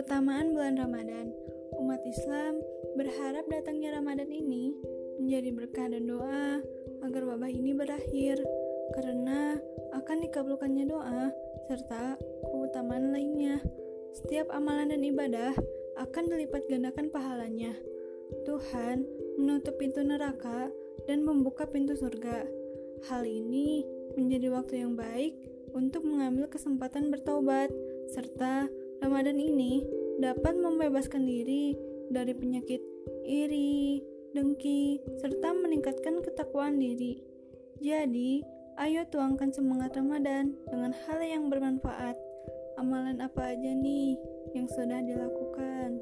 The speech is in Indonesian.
Keutamaan bulan Ramadan Umat Islam berharap datangnya Ramadan ini menjadi berkah dan doa agar wabah ini berakhir karena akan dikabulkannya doa serta keutamaan lainnya. Setiap amalan dan ibadah akan dilipat gandakan pahalanya. Tuhan menutup pintu neraka dan membuka pintu surga. Hal ini menjadi waktu yang baik untuk mengambil kesempatan bertobat, serta Ramadan ini dapat membebaskan diri dari penyakit iri, dengki, serta meningkatkan ketakwaan diri. Jadi, ayo tuangkan semangat Ramadan dengan hal yang bermanfaat. Amalan apa aja nih yang sudah dilakukan?